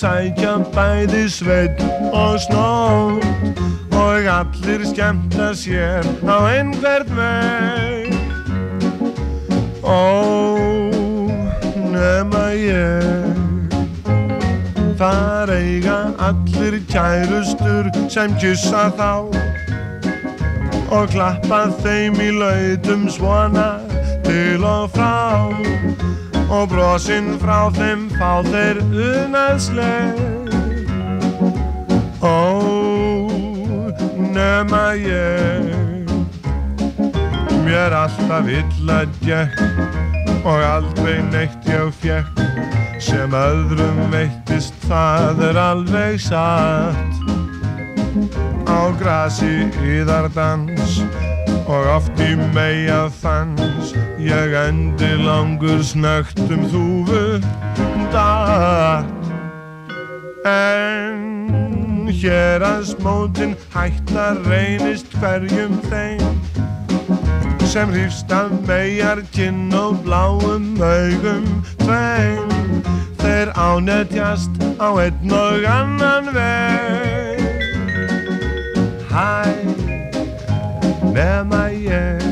sækja bæði sveit og snót og allir skemmta sér á einhvert veg Ó, nema ég. Þar eiga allir kærustur sem kyssa þá. Og klappa þeim í lautum svona til og frá og brosinn frá þeim fá þeir unaðsleg. Ó, nema ég. Mér alltaf illa gekk og aldrei neitt ég fekk sem öðrum veittist það er alveg satt. Á grasi yðardans og oft í meia fans ég endi langur snögt um þúfu datt en hér að smótin hættar reynist hverjum þeim sem hrýfst af megar kinn og bláum augum tveim. Þeir ánetjast á einn og annan veg. Hæ, nema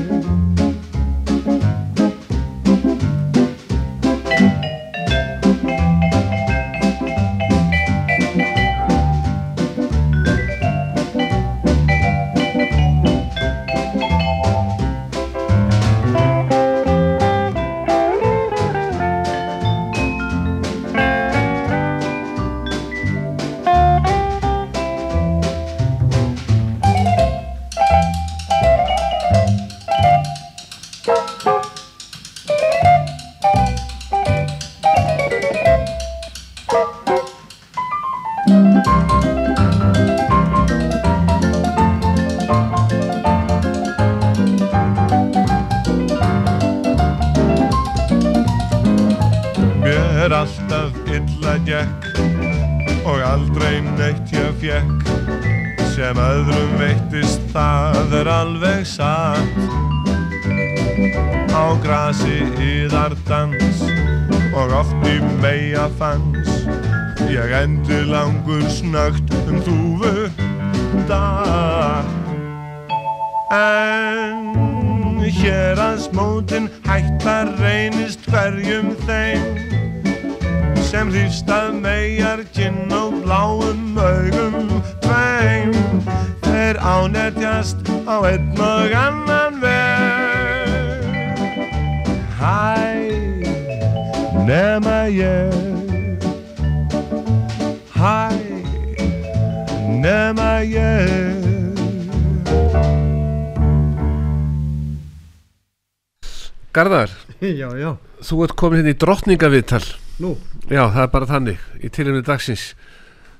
þú ert komin hérna í drottningaviðtal nú Já, það er bara þannig í tilhörni dagsins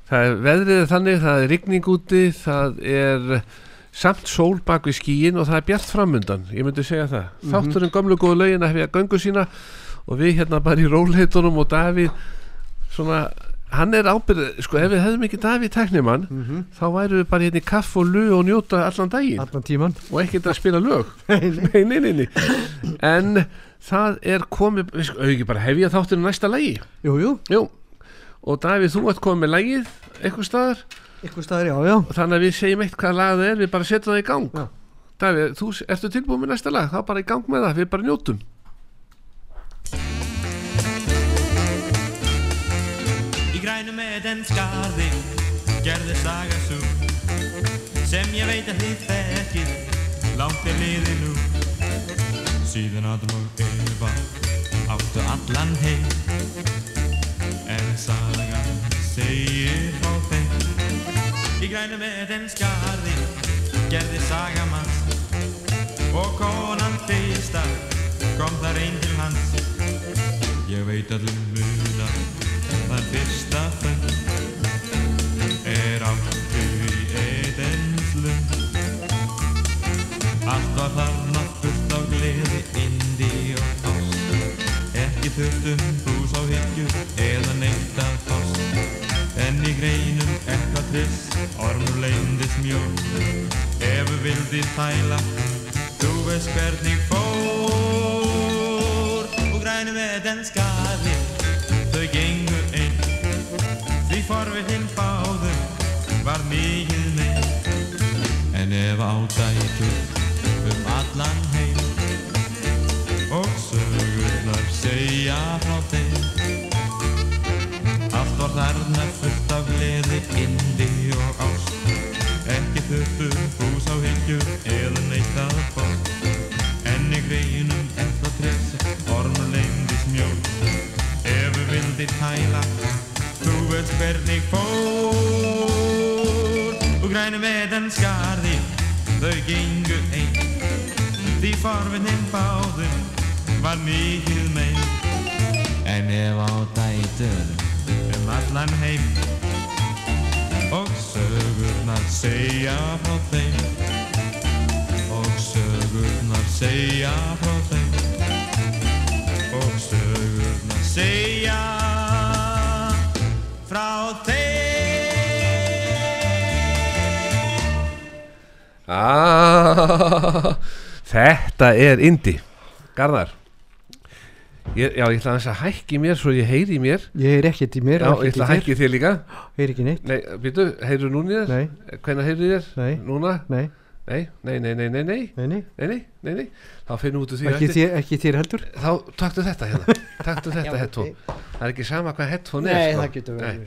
Það er veðrið þannig, það er rigning úti það er samt sól bak við skíin og það er bjart framundan ég myndi segja það. Mhm. Þátturinn gömlu góðu lögin að hefja göngu sína og við hérna bara í róleitunum og Davíð svona, hann er ábyrð sko ef við hefðum ekki Davíð teknimann Mhm. þá væru við bara hérna í kaff og lu og njóta allan daginn Allan tíman og ekkert að spila lög nei, nei, nei, nei. en það er komið við auðvitað bara hefja þátturinn næsta lagi. Jú, jú, Jú, og Davíð, þú ert komið með lagið eitthvað staðar. Ykkur staðar, já, já. Þannig að við segjum eitt hvað lag það er við bara setjum það í gang. Já. Davíð, þú ertu tilbúið með næsta lag? Þá bara í gang með það, við bara njótum. Í grænu með den skarði gerði saga svo sem ég veit að þið þekkið langt er liðið nú síðan Adam og Eva áttu allan heim. En sagan segir frá þeim. Í grænu með den skarði gerði saga manns. Og konan fyrsta kom þar einn til hans. Ég veit að þú muna það fyrsta fund er áttu í Edens lund. Allt var þarna gleði, indi og ást. Ekki þurftum hús á hyggju eða neitt að fást. En í greinum eitthvað triss, ormur leyndist mjó. Ef við vildi þæla, þú veist hvernig fór. Og grænum með den skali, þau gengu einn. Því forvitin báðum var mikið með En ef ádætur um allan sögurnar segja frá þeim. Allt var þarna fullt af gleði, indi og ást. Ekki þurftu hús á hyggjur eða neitt að fótt En í greinum eftir tresa ormur lengdi smjóð Ef við vildir tæla, þú veist hvernig fór. Og grænum veðan skarði, þau gengu einn Því forvinnin báðum var mikið mein. En ef á dætur um allan heim. Og sögurnar segja frá þeim. Og sögurnar segja frá þeim. Og sögurnar segja frá þeim. Ah, þetta er indi Garðar ég, Já, ég ætla aðeins að hækki mér svo ég heyri í mér. Ég er ekkert í mér Já, ég ætla að hækki þér. líka. Heyr ekki neitt. Nei, býtu, heyrðu núna í þér? Nei, Hvenær heyrðu í þér? nei, Núna? nei, Nei, nei, nei, nei, nei, nei. Nei, nei. Nei, nei, nei, nei. Þá finnum út úr því Ekki þér, ekki þér heldur. Þá taktu þetta hérna. Taktu þetta headphone Það er ekki sama hvað headphone er Nei, sko. það getur verið.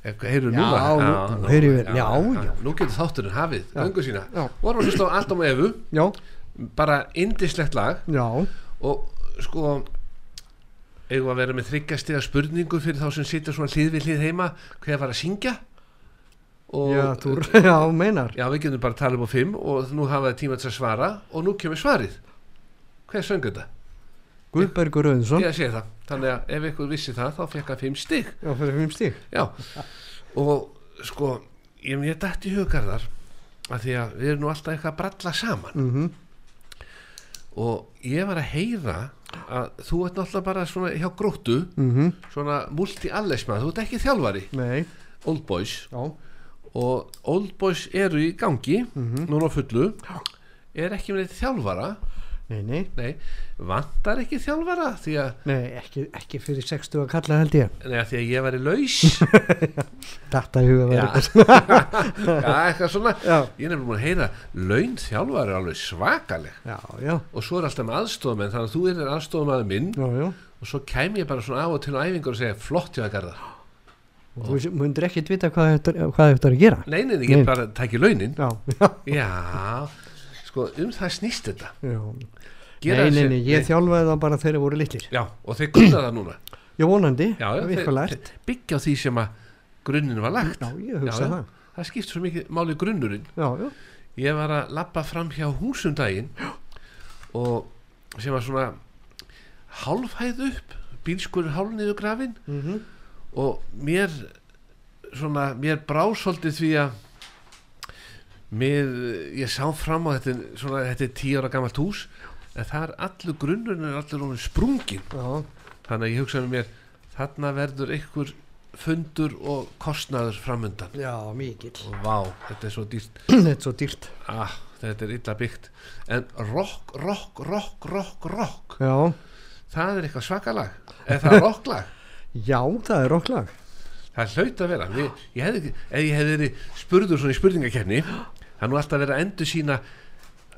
Eh, Heyrðu Já, núna? nú- nú heyri vel. Já, já. Nú getur þátturinn hafið Já. Göngu sína Eigum að vera með þryggjastega spurningu Fyrir þá sem sitja svona hlið við hlið heima? Hver var að syngja? Og, já, þú, já, meinar. Já, við getum bara að tala um á fimm Og nú hafa það tíma til að svara Og nú kemur svarið. Hver söng þetta? Guðbergur Rauðsson Ég að segja það. Þannig að ef ykkur vissi það Þá fekk hann fimm stig. Já, fyrir fimm stík Já, og sko ég mér dætt í hugarðar að því að við erum nú alltaf eitthvað að bralla saman. Mm og ég var að heyra að þú ert náttúrulega bara svona hjá gróttu -hmm. svona multi-allesma, þú ert ekki þjálfari. Nei, Old Boys. Já. Og Old Boys eru í gangi Mhm. núna á fullu. Er ekki með þjálfara Nei, nei, nei, vantar ekki þjálfara því að, nei, ekki, ekki fyrir 60 að kalla held ég. Nei, að því að ég væri laus. Þetta í huga já, verið já, eitthvað svona. Já, ég búin að heyra laun þjálfari er alveg svakaleg. Já, já, og svo er alltaf með aðstofamenn þannig að þú er aðstofamaður minn. Já, já. Og svo kem ég bara svona af og til á æfingur og segja flott hjá það garða Og þú mundir ekkert vita hvað þetta er að gera. Nei, nei, ég Nei. bara tæki launin. Já, já, já, sko um það snýst þetta. Já Gera Nei, nei, nei, ég þjálfaði það bara þegar þeir voru litlir. Já, og þeir kunna það núna. Já, vonandi, já, þeir, byggja á því sem að grunninn var lagt. Já, ég hugsa Já, það. Það skipt svo mikið máli grunnurinn. Já, já, ég var að lappa fram hjá húsum daginn og sem var svona hálfhæð upp bílskur hálf niður grafin mhm. Og mér svona, mér brá svolítið því að mér, ég sá fram á þetta svona, þetta er tíu ára gamalt hús en það er allur grunnurinn er allur honum sprungin Já, þannig að ég hugsaði mér þarna verður einhver fundur og kostnaður framundan. Já, mikill. Og vá, þetta er svo dýrt. Þetta er svo dýrt. Ah, þetta er illa byggt. En rock, rock, rock, rock, rock. Já, það er eitthvað svakalag. Eða það er rocklag? Já, það er rocklag. Það hlaut að vera. Við, ég hefði, ef ég hefði spurður svona í spurningakerni það nú alltaf verið að endur sína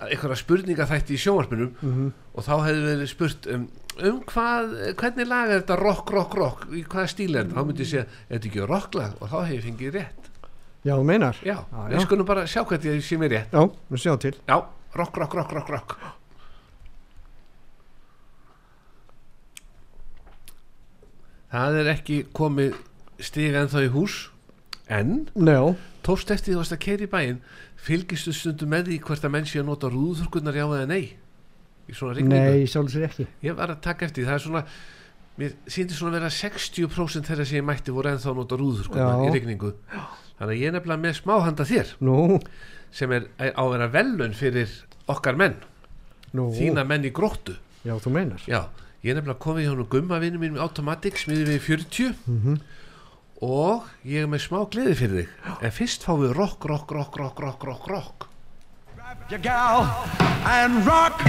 einhverja spurningaþætti í sjónvarpunum mm og þá hefði verið spurt um, um hvað, hvernig lag er þetta rock, rock, rock? Í hvaða stíl er þetta, þá myndi ég segja er þetta ekki rocklag? Og þá hef ég fengið rétt. Já, þú meinar? Já, Já, við skulum bara sjá hvernig ég sé mér rétt. Já, við sjá til. Já, rock, rock, rock, rock, rock. Það er ekki komið stig ennþá í hús en tókst eftir því að það keiri í bæinn fylgistu stundum með því hvert að menn sé að nota rúðurkurnar já eða nei? Í svona rigningu? Nei, sjálf sér ekki. Ég var að taka eftir það er svona mér síndi svona að vera 60% þeirra sem ég mætti voru ennþá að nota rúðurkurnar í rigningu. Þannig að ég er nefnilega með smáhanda þér Nú, sem er á að vera velun fyrir okkar menn. Nú. Þína menn í gróttu. Já, þú meinar. Já, ég er nefnilega komið hjá hún gumma vinnu mín með Automatic smiði við 40 mm og ég er með smá gleði fyrir þig en fyrst fáum við rock, rock, rock, rock, rock, rock, rock and rock.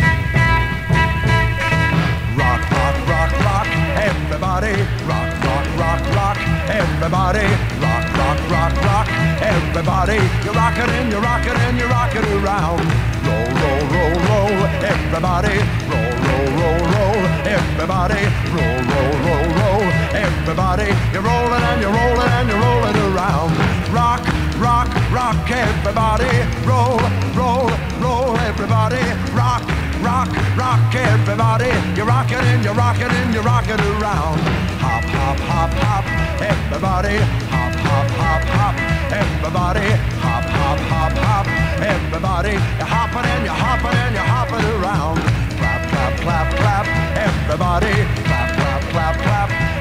Rock, rock, rock, rock, everybody. Rock, rock, rock, rock, everybody. Rock, rock, rock, rock. Everybody, you rock it and you rock it and you rock it around. Roll, roll, roll, roll. Everybody, roll, roll, roll, roll. Everybody, roll, roll, roll, roll. Everybody, you're rolling and you're rolling and you're rolling around. Rock, rock, rock. Everybody, roll, roll, roll. Everybody, rock, rock, rock. Everybody, you rock it and you rock it and you rock it around. Hop, hop, hop, hop. Everybody, hop, hop, hop, hop. Everybody, hop, hop, hop, hop. Everybody, you're hopping and you're hopping and you're hopping around. Clap, clap, clap, clap. Everybody, clap, clap, clap, clap.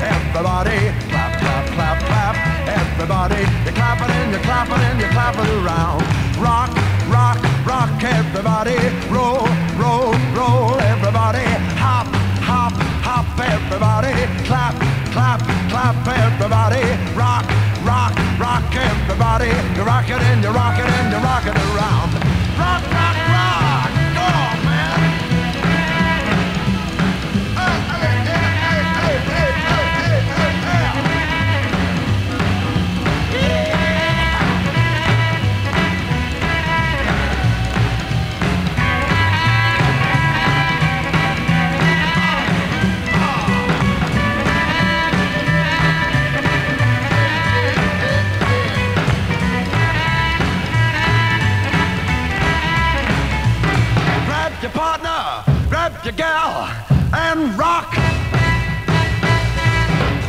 Everybody, clap, clap, clap, clap. Everybody, you're clapping and you're clapping and you're clapping around. Rock, rock, rock. Everybody, roll, roll, roll. Everybody, hop, hop, hop. Everybody, clap, clap, clap. Everybody, rock, rock, rock. Everybody, you rock it and you rock it and you rock it around. Rock, rock. Rock.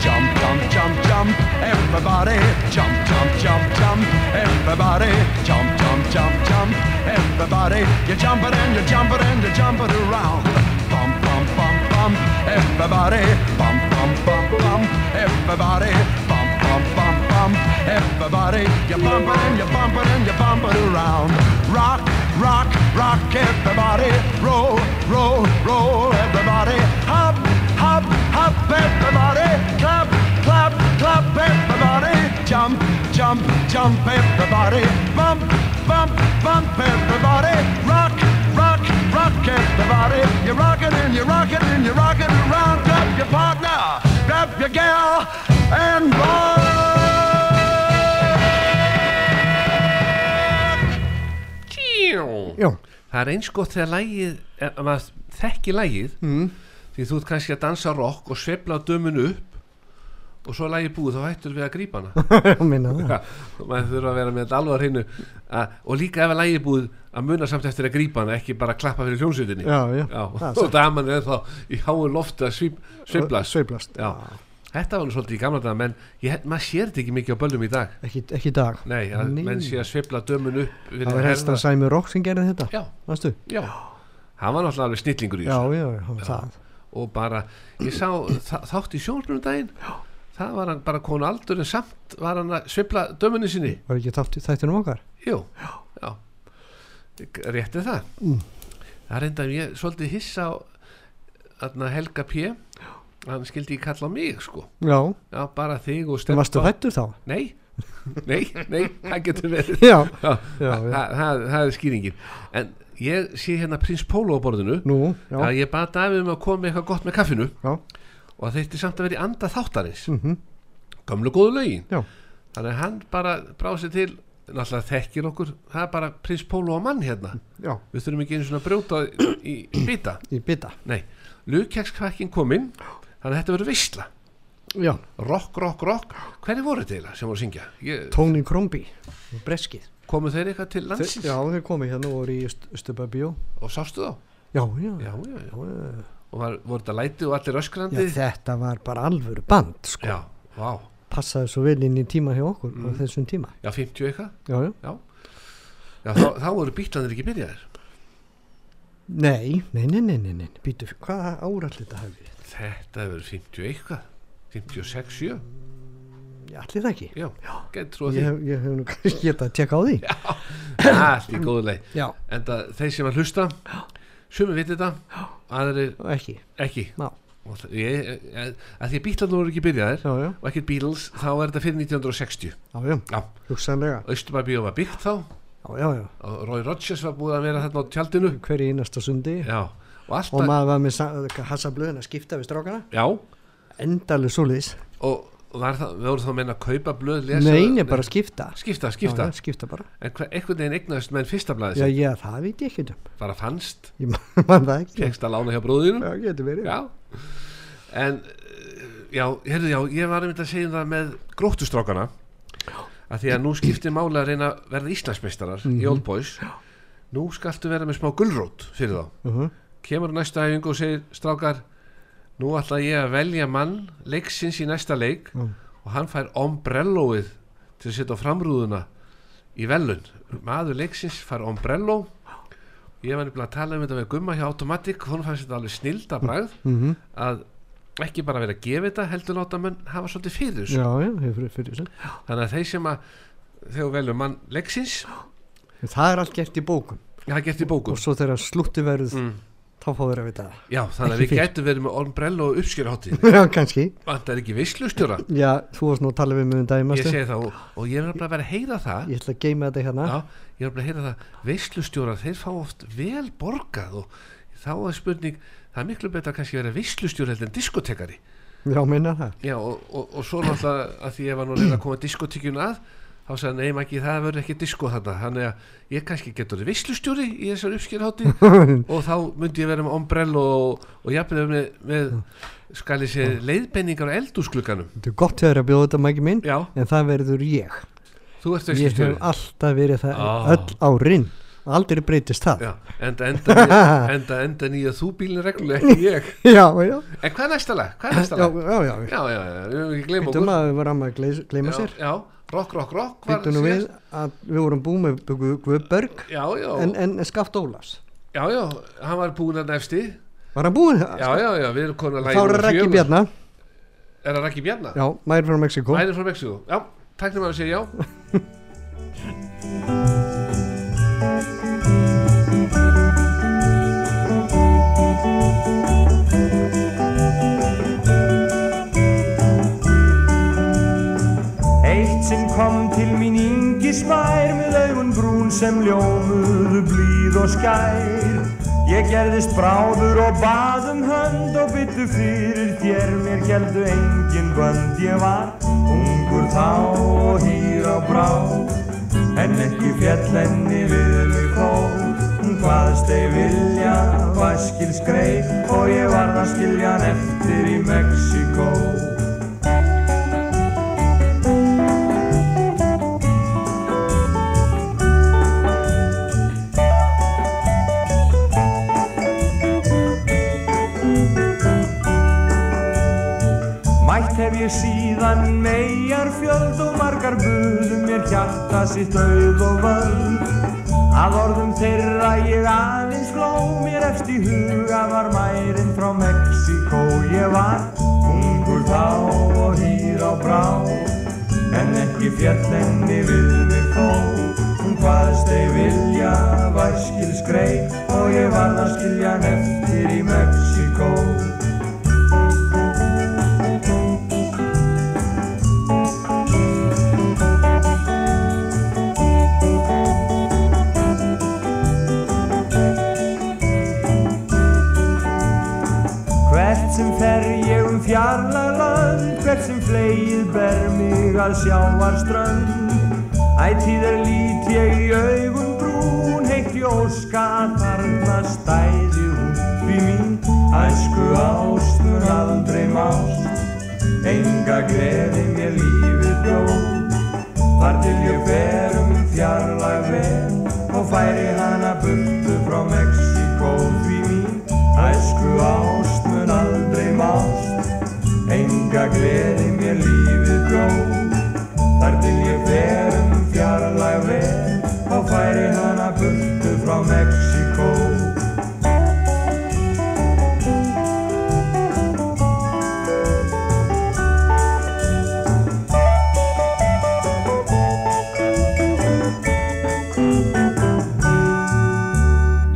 Jump, jump, jump, jump, everybody. Jump, jump, jump, jump, everybody. Jump, jump, jump, jump, everybody. You're jumping and you're jumping and you're jumping around. Bump, bump, bump, bump, everybody. Bump, bump, bump, bump, everybody. Bump, bump, bump, bump, everybody. You're bumping and you're bumping and you're bumping around. Rock, rock, rock, everybody. Roll, roll, roll, everybody. Hop, hop, hop, everybody. Clap, clap, clap, everybody. Jump, jump, jump, everybody. Bump, bump, bump, everybody. Rock, rock, rock, everybody. You're rocking and you're rocking and you're rocking around. Grab your partner, grab your gal, and roll. Já, það er eins gott þegar lægið að maður þekki lægið mm. því þú ert kannski að dansa rock og svepla dömunu upp og svo er lægið búið þá hættur við að grípa hana. Ég minna það. Ja, maður þurfa að vera með þetta alveg á hreinu. Að- og líka ef að lægið búið að muna samt eftir að grípa hana ekki bara klappa fyrir já, Já, það er og daman er þá í háu að svip, sveiflast. Þetta var nú svolítið í gamla dag menn ég, maður sér þetta ekki mikið á böllum í dag. Ekki, ekki í dag. Nei, að Nei. menn sé að sveifla dömun upp fyrir Það var helst að Sæmi Rock sem gerði þetta já, Vastu? já. Hann var náttúrulega alveg snillingur í Já, þessu. já, hann var Já. það. Og bara, ég sá þa þátt í sjónarbrunum daginn. Það var hann bara konu aldur en samt var hann að sveifla dömunni sinni. Var ekki þátt í þættinum okkar? Jú, já, Rétt er það. Mm. Það enda ég svolítið hissa á þarna Helga P hann skildi ekki kalla mig sko. Já, Já, bara þig og stelpa varstu hættur þá? Nei, nei, nei, það getur verið. Já, Já, já, það, það, er skýringin. En ég sé hérna prins Pólo á borðinu. Nú, Já. já, ég bað Davíð um að koma eitthvað gott með kaffinu. Já. Og það þeitti samt að vera í anda þáttarins. Mhm, Gamlu góðu lögin. Já. Þannig að hann bara bráð sér til náttúrulega þekkir okkur það er bara prins Pólo á mann hérna. Já, við þurfum ekki einu svona að brjóta í, í bita. Í bita. Lukjakskvakkin kominn þannig að þetta verður veistla Já, rock, rock, rock. Hvernig voru þetta eiginlega sem voru að syngja? Ég, Tony Kromby Breskið. Komu þeir eitthvað til landsins? Já, þeir komið hérna og voru í Östubæ bíó og sástu þá? Já, já, já, já, já. já, já. og var, voru þetta læti og allir Já, öskrandi þetta var bara alvöru band sko. já, vá, passaði svo vel inn í tíma hjá okkur Mm. þessum tíma. Já, 50 eitthvað? Já, já. já, þá, þá voru bítlandir ekki byrjaðir? Nei, nei, nei, nei, nei, nei. Býtu, hvaða árall þetta hafi verið? Þetta hefur 50 eitthvað. 56, 7 Ég allir það ekki? Já, gett Ég hef, ég hef nú kannski getað að tjekka á því. Allt í góðu leið Já, en það, þeir sem að hlusta sumi viti þetta aðrir ekki. ekki. Já. Ég, ég, að því að bítlarnir voru ekki byrjaðir Já, já, og ekkert Beatles þá er þetta fyrir 1960 já, já, Já. hugsanlega. Östubæbíó var byggt þá. Já, já, já, og Roy Rogers var búið að vera þarna á tjaldinu. Hverju einasta sundi. Já, og Og alltaf maður var með hassa blöðin að skipta við strákana. Já, Endalega svoleiðis. Og, var það, við vorum þá að meina að kaupa blöð lesa, Nei, nei, bara skipta. Skipta, skipta. Já, skipta bara. En hver, einhvern veginn eignaðist menn fyrsta blaði Já, já, það veit ég ekki um. Bara fannst, Ég man man það ekki. Kegst að lána hjá bróðinu Já, getur verið. Já. En eh, já, heyrðu, já, ég var einmitt að segja um það með gróttustrákana. Að því að nú skiptir máli að reyna að verða Íslandsmeistarar í Mhm. Old Boys. Nú skaltu vera með smá gullrót fyrir þá. Uh -huh. Kemur næsta æfingu og segir strákar, nú ætla ég að velja mann leiksins í næsta leik Mm. og hann fær ombrelloið til að setja á framrúðuna í velun maður leiksins fær ombrello ég var nefnilega að tala um þetta með gumma hjá Automatic hún fannst þetta alveg snilda bragð Mm að ekki bara vera að gefa þetta heldur láta menn hafa svolítið fyrir þessu. Þannig að þeir sem að þegar velur mann leiksins Það er allt gert í bókum. Er gert í bókum. Og svo þegar slútti verður mm. Þá þeir að vita það. Já, þannig að við gætum verið með ombrello og uppskjörháttíð Já, kannski. Vantar ekki visslustjóra? Já, þú varst nú að tala við mig um ég dæmastu segi það og, og ég er nefnilega að vera að heyra það. Ég ætla að geima þetta hérna. Já, ég er nefnilega að heyra það. Visslustjórar, þeir fá oft vel borgað og þá er spurning það er miklu betra kannski að vera visslustjóri heldur en diskotekari Já, minna það. Já, og, og, og svo náttúrulega að því ég var þá sagði nei Maggi það verður ekki disko þarna. Þannig að ég kannski getur visslustjóri í þessar uppskjörhátti og þá myndi ég vera með ombrell og, og jafnveg með, með skal ég segja leiðbenningar á eldúsklukkanum Þetta er gott þegar að bjóða þetta mæki minn já, En það verður ég. Þú ert Ég visslustjóri hef alltaf verið það Ah. öll árin. Aldrei breytist það. Já, enda enda, enda, enda, nýja þú bílinn reglulega ekki ég. Já, já. En hvað er næsta lag? Hvað er næsta lag? já, já. Já, já, já, við höfum ekki gleyma okkur. að við varum að gleyma sér. já, var Býtum nú við að við vorum búið með Gu- Guðberg Já, já, en, en Skaft Ólafs. Já, já, hann var búinn að nefsti Var hann búið? Já, já, já, við erum konar Þá er Rækki Bjarna. Er það Rækki Bjarna? Já, mæri frá Mexiko Æðir frá Mexiko Já, tæknum að segja já Eitt sinn kom til mín yngi smær með augun brún sem ljómuðu blíð og skær. Ég gerðist bráður og bað um hönd og byttu fyrir þér mér heldu engin bönd. Ég var ungur þá og hýr á brá, en ekki fjall henni við mig. Hún hvaðst ei vilja, vaskil skreið og ég varð að skilja hann eftir í Mexiko. Ég síðan megar fjöld og margar buðum mér hjarta sitt auð og völd. Að orðum þeirra ég aðeins fló mér í huga var mærin frá Mexiko. Ég var ungur þá og hýr á brá, en ekki fjallenni við mig þó. Hún hvaðst ei vilja var skil skreið og ég varð að skilja hann eftir í Mexiko. Fleið ber mig að sjávarströnd. Ætíð er lít ég í augum brún, heitt í óska að þarna stæði hún. Því mín æsku ást mun aldrei mást, enga gleði mér lífið bjóð. Þar til ég fer um fjarlag vel og færi hana burtu frá Mexiko því mín æsku ást mun aldrei mást enga gleði mér lífið bjóð Þar til ég fer um fjarlag vel og færi hana burtu frá Mexiko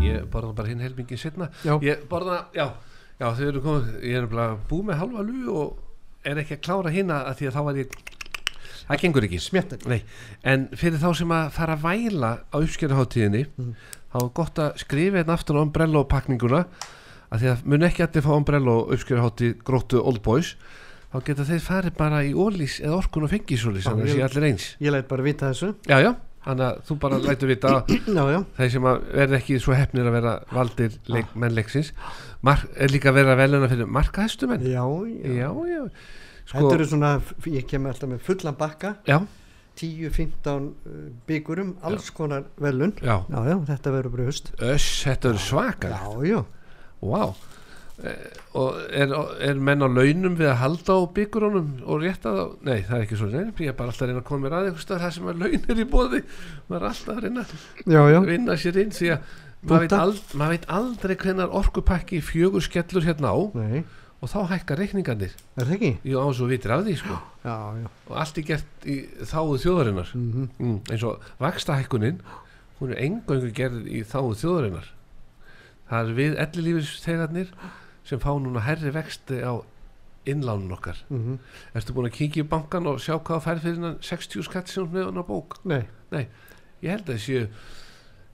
Ég borða bara hinn helmingin setna Já. Ég borða, já, já þau eru komið Ég er bara búið með halva lú og er ekki að klára hinna að því að þá var ég Það gengur ekki. Smjattar Nei, en fyrir þá sem að fara að væla á uppskjöraháttíðinni þá er gott að skrifa hérna aftur á umbrello pakninguna að því að mun ekki allir fá umbrello uppskjöraháttíð gróttu Old Boys þá geta þeir farið bara í ólís eða orkun og fengisólís þannig að ég- sé allir eins. ég læt bara vita þessu. Já já, þannig að þú bara lætur vita að þeir sem verða ekki svo hefnir að vera valdir leik, menn leiksins. Mar er líka að veluna fyrir markahæstu menn já, já. já, já, þetta sko eru svona, ég kem alltaf með fullan bakka. Já, 10-15 uh, byggurum, alls konar velun. Já, já, þetta verður bröðust öss, þetta eru svakar. Já, já, Vá. eh, og er, er menn á launum við að halda á byggurónum og rétta þá? Nei það er ekki svo. Neina, ég er bara alltaf að reyna að koma mér að eitthvað það sem er laun er í bóði maður er alltaf að reyna já, já, að vinna sér inn því að maður veit, ald, maður veit aldrei hvenar orkupakki fjögur skellur hérna á nei, og þá hækkar reikningarnir. Er það ekki? ég á svo vitir af því sko. Já, já, og allt er gert í þáðu þjóðarinnar. Mhm, mm, eins og vakstahækkunin hún er engöngu gerð í þáðu þjóðarinnar. Það er við ellilífisþegarnir sem fá núna herri vexti á innlánun okkar. Mhm, ertu búin að kíkja í bankan og sjá hvað fær fyrir innan 60 skatt sem hún meðan á bók? Nei, ég held að séu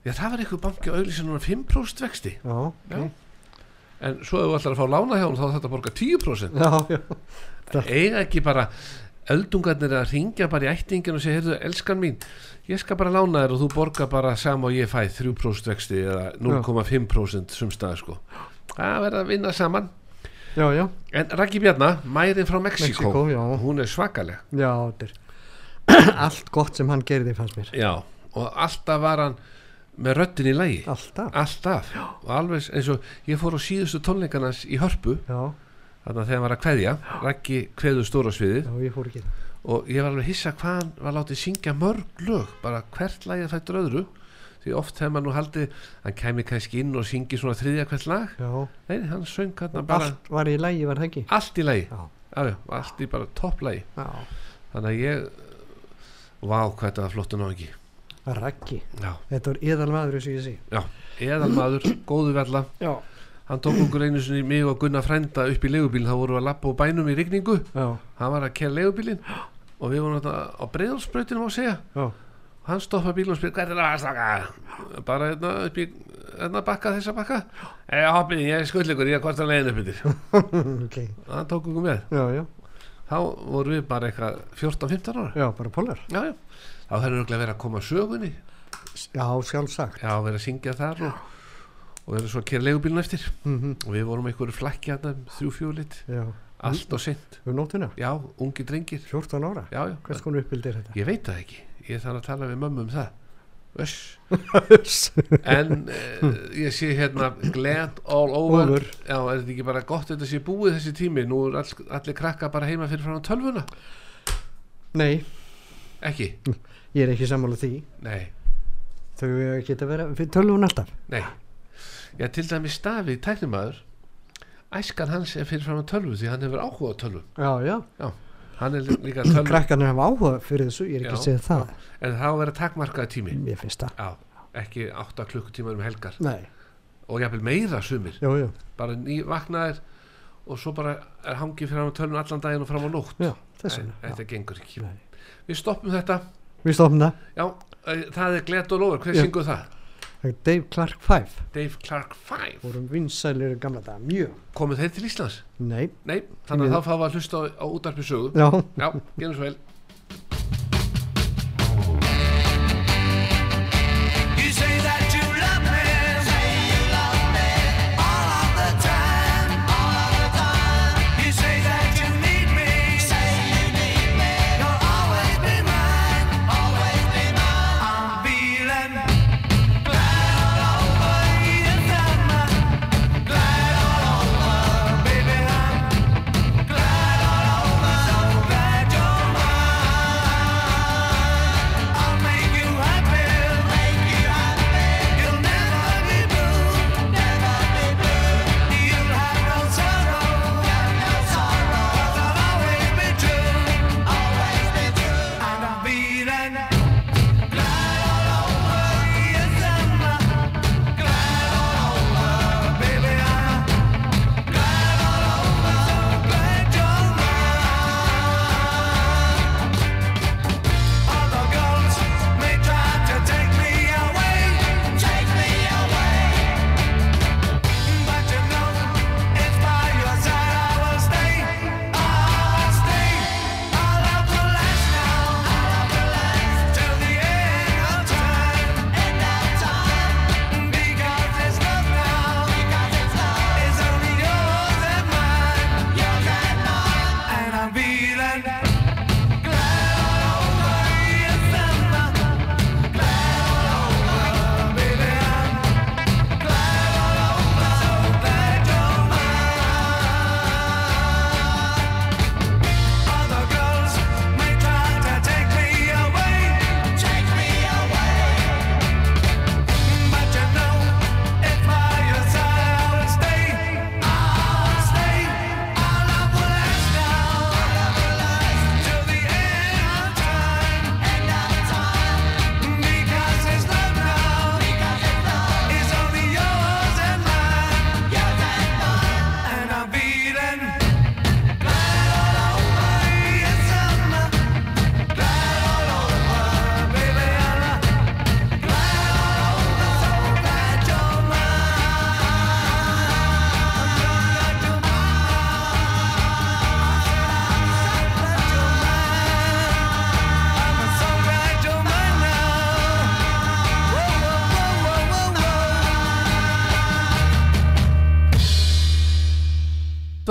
já það var eitthvað banki að auðlýsa núna 5% vexti. Já, Já. ok. en svo ef þú ætlar að fá lána hjá hún þá þetta borga 10% já, já, eiga ekki bara öldungarnir að ringja bara í ættingin og segja, heyrðu, elskan mín ég skal bara lána þér og þú borga bara sama og ég fæ 3% vexti eða 0,5% sumstaðar sko það verða að vinna saman. Já, já, en Raggi Bjarnar, mærin frá Mexiko, hún er svakaleg. Já, allt gott sem hann gerði fannst mér. Já, og alltaf var hann með röddin í lægi alltaf, alltaf, og alveg eins og ég fór á síðustu tónleikarnas í hörpu já, þannig að þegar hann var að kveðja. Raggi kveðu stóra það og ég var alveg hissa hvað hann var látið syngja mörg lög bara hvert lagið fættur öðru því oft hefur maður nú haldið hann kæmi kannski inn og syngi svona þriðja hvert lag. Já, nei, hann söng hann bara allt, allt var í lægi var það ekki? Í lagi. Já. já, já, allt í bara topplagi já, þannig að ég vá hvað þetta var flottu náðingi raggi, já, þetta var eðal maður eins og ég sé. Eðalmaður, góðu vella. Já, hann tók okkur einu sinni mig og Gunnar frænda upp í legubíl þá vorum við að lappa á bænum í rigningu. Já, hann var að kæra legubílin og við vorum á breiðalsbrautinum að segja. Já, hann stoppa bílum og spyr hvað er það að staka bara hérna upp í hérna bakka þessa bakka. Eða hoppið, ég er skullegur, ég er hvort að leiðin upp yfir ok. Hann tók okkur með. Já, já, þá vorum við bara eitthvað 14-15 ára. Já, bara polar. Já, já. þá þarf örgulega að vera að koma að sögunni. Já, sjálfsagt. Já, vera að syngja þar og, og vera svo að kera legubílun eftir. Mm og við vorum einhverju flakki hérna um þrjú fjólit já, allt og sent um nóttina, já, ungi drengir. 14 ára? Já, já, hvers konar uppbild er þetta? Ég veit það ekki ég þarf að tala við mömmu um það. En uh, ég sé hérna glad all over, Over. já, er þetta ekki bara gott þetta sé búið þessi tími, nú er all, allir krakka bara heima fyrir frá tölvuna. Nei, ekki, ég er ekki sammála því. Nei, þau geta verið fyrir tölvun alltaf. Nei. Já, til dæmis Davíð, tæknimaður æskan hans er fyrir frá tölvu því hann hefur áhuga á tölvu. Já, já, hann er líka tölvu krakkarnir hafa áhuga fyrir þessu ég er ekki Já, að segja það. en það á að vera takmarkaði tími. Mér finnst það, já, ekki 8 klukkutímar um helgar. Nei, og jafnvel meira sumir. Já, já, bara ný vaknaðir og svo bara er hangið fyrir hann tölun allan daginn og fram á nótt. Já, já. þetta gengur ekki. Nei. við stoppum þetta. Við stofnum það, já, eh, það er Glet og Lóður, hver Já. syngur það? Dave Clark 5 Dave Clark 5 vorum vinsælir gamla dag, mjög. Komið þeir til Íslands? nei, Nei, þannig að þá fáum við að hlusta á, á útarpi sögu. Já, já, genum svo vel